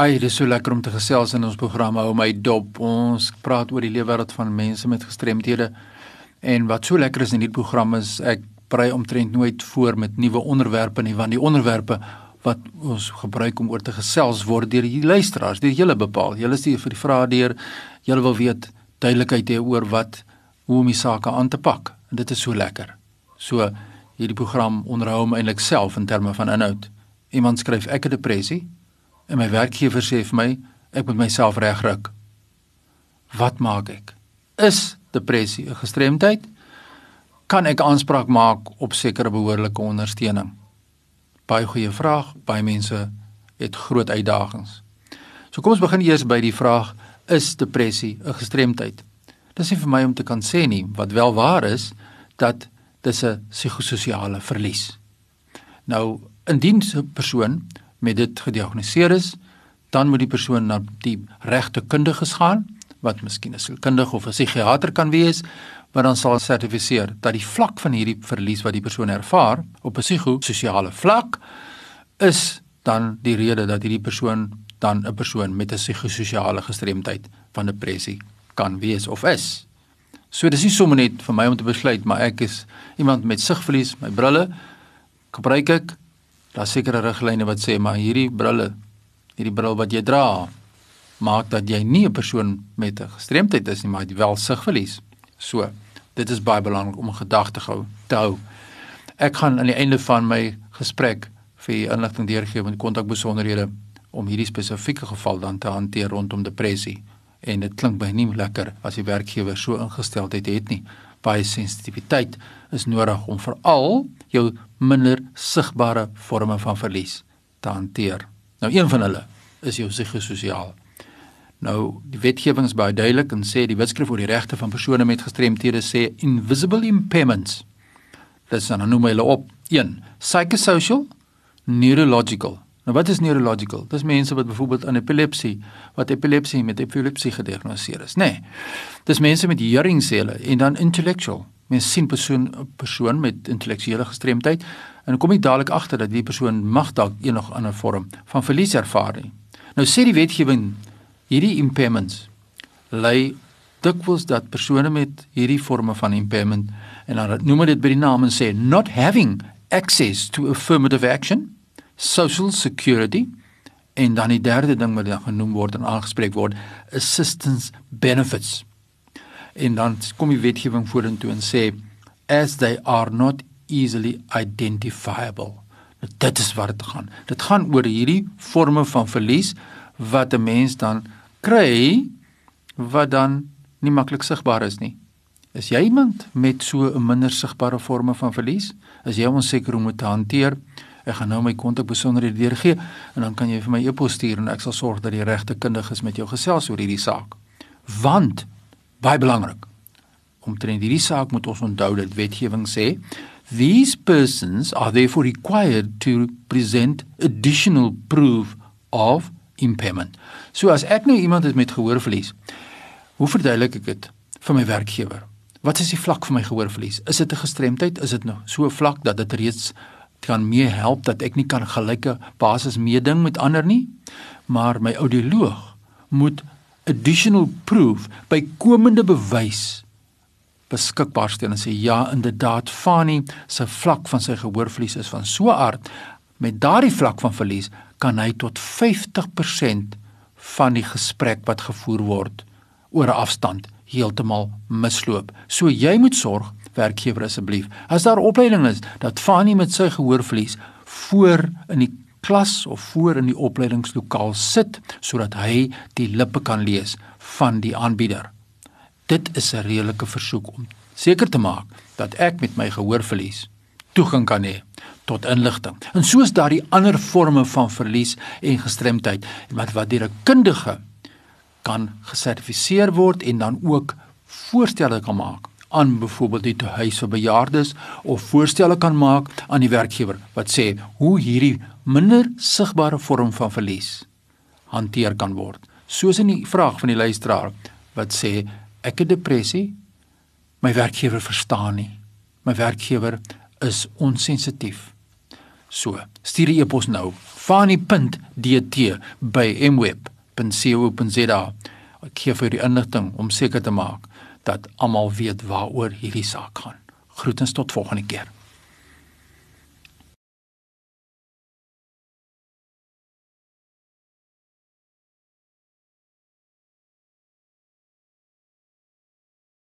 Ai, dis so lekker om te gesels in ons program Hou my dop. Ons praat oor die lewenswêreld van mense met gestremthede. En wat so lekker is in hierdie program is ek brei omtrent nooit voor met nuwe onderwerpe nie, want die onderwerpe wat ons gebruik om oor te gesels word deur die luisteraars, deur julle bepaal. Julle stuur vir die vrae deur. Julle wil weet duidelikheid hê oor wat hoe om die sake aan te pak. En dit is so lekker. So hierdie program onderhou my eintlik self in terme van inhoud. Iemand skryf ek het depressie En my werkgewer sê vir my ek moet myself regruk. Wat maak ek? Is depressie 'n gestremdheid? Kan ek aanspraak maak op sekere behoorlike ondersteuning? Baie goeie vraag. Baie mense het groot uitdagings. So kom ons begin eers by die vraag: Is depressie 'n gestremdheid? Dis nie vir my om te kan sê nie, wat wel waar is dat dis 'n psigososiale verlies. Nou, indien 'n persoon met dit gediagnoseer is, dan moet die persoon na die regte kundiges gaan wat miskien 'n sielkundige of 'n psigiater kan wees wat dan sal sertifiseer dat die vlak van hierdie verlies wat die persoon ervaar op 'n psigososiale vlak is dan die rede dat hierdie persoon dan 'n persoon met 'n psigososiale gestremdheid van depressie kan wees of is. So dis nie sommer net vir my om te besluit maar ek is iemand met sigverlies, my brille gebruik ek daar sekere riglyne wat sê maar hierdie brille hierdie bril wat jy dra maak dat jy nie 'n persoon met 'n gestremdheid is nie maar jy wel sigverlies. So, dit is baie belangrik om gedagte hou te hou. Ek gaan aan die einde van my gesprek vir inligting deurgee met kontakbesonderhede om hierdie spesifieke geval dan te hanteer rondom depressie. En dit klink baie nie lekker as die werkgewer so ingesteldheid het nie. Baie sensitiwiteit is nodig om veral jou minder sigbare forme van verlies te hanteer. Nou een van hulle is jou psigososiaal. Nou die wetgewing is baie duidelik en sê die wetskrif oor die regte van persone met gestremthede sê invisible impairments. Dis dan noem hulle op 1 psychosocial neurological. Nou wat is neurological? Dis mense wat byvoorbeeld aan epilepsie, wat epilepsie met epilepsie gediagnoseer is, nê. Nee, dis mense met heringsele en dan intellectual. Mens sien persoon persoon met intellektuele gestremdheid en kom jy dadelik agter dat die persoon mag dalk enig ander vorm van verlies ervaar. Nou sê die wetgewing hierdie impairments lei dikwels dat persone met hierdie forme van impairment en dan noem dit by die naam en sê not having access to affirmative action, social security en dan die derde ding wat dan genoem word en aangespreek word assistance benefits en dan kom die wetgewing vorentoe en sê as they are not easily identifiable. Nou, dit is waar dit gaan. Dit gaan oor hierdie forme van verlies wat 'n mens dan kry wat dan nie maklik sigbaar is nie. Is jy iemand met so 'n minder sigbare forme van verlies? Is jy onseker hoe om dit te hanteer? Ek gaan nou my kontak besonderhede deurgee en dan kan jy vir my e-pos stuur en ek sal sorg dat die regte kundiges met jou gesels oor hierdie saak. Want baie belangrik. Omtrent hierdie saak moet ons onthou dat wetgewing sê these persons are therefore required to present additional proof of impairment. So as ek nou iemand het met gehoorverlies, hoe verduidelik ek dit vir my werkgewer? Wat is die vlak van my gehoorverlies? Is dit 'n gestremdheid? Is dit nou so vlak dat dit reeds kan mee help dat ek nie kan gelyke basis meeding met ander nie, maar my audioloog moet additional proof by komende bewys beskikbaar stel en sê ja inderdaad Fani se vlak van sy gehoorverlies is van so aard met daardie vlak van verlies kan hy tot 50% van die gesprek wat gevoer word oor 'n afstand heeltemal misloop. So jy moet sorg werkgewer asseblief as daar opleiding is dat Fani met sy gehoorverlies voor in die klas of voor in die opleidingslokaal sit sodat hy die lippe kan lees van die aanbieder. Dit is 'n redelike versoek om seker te maak dat ek met my gehoorverlies toegang kan hê tot inligting. En soos daardie ander forme van verlies en gestremdheid wat wat deur 'n kundige kan gesertifiseer word en dan ook voorstelle kan maak aan byvoorbeeld die huis vir bejaardes of voorstelle kan maak aan die werkgewer wat sê hoe hierdie minder sigbare vorm van verlies hanteer kan word. Soos in die vraag van die luisteraar wat sê ek het depressie, my werkgewer verstaan nie. My werkgewer is onsensitief. So, stuur die e-pos nou fani.dt@mweb.co.za. Ek gee vir die inligting om seker te maak dat almal weet waaroor hierdie saak gaan. Groetens tot volgende keer.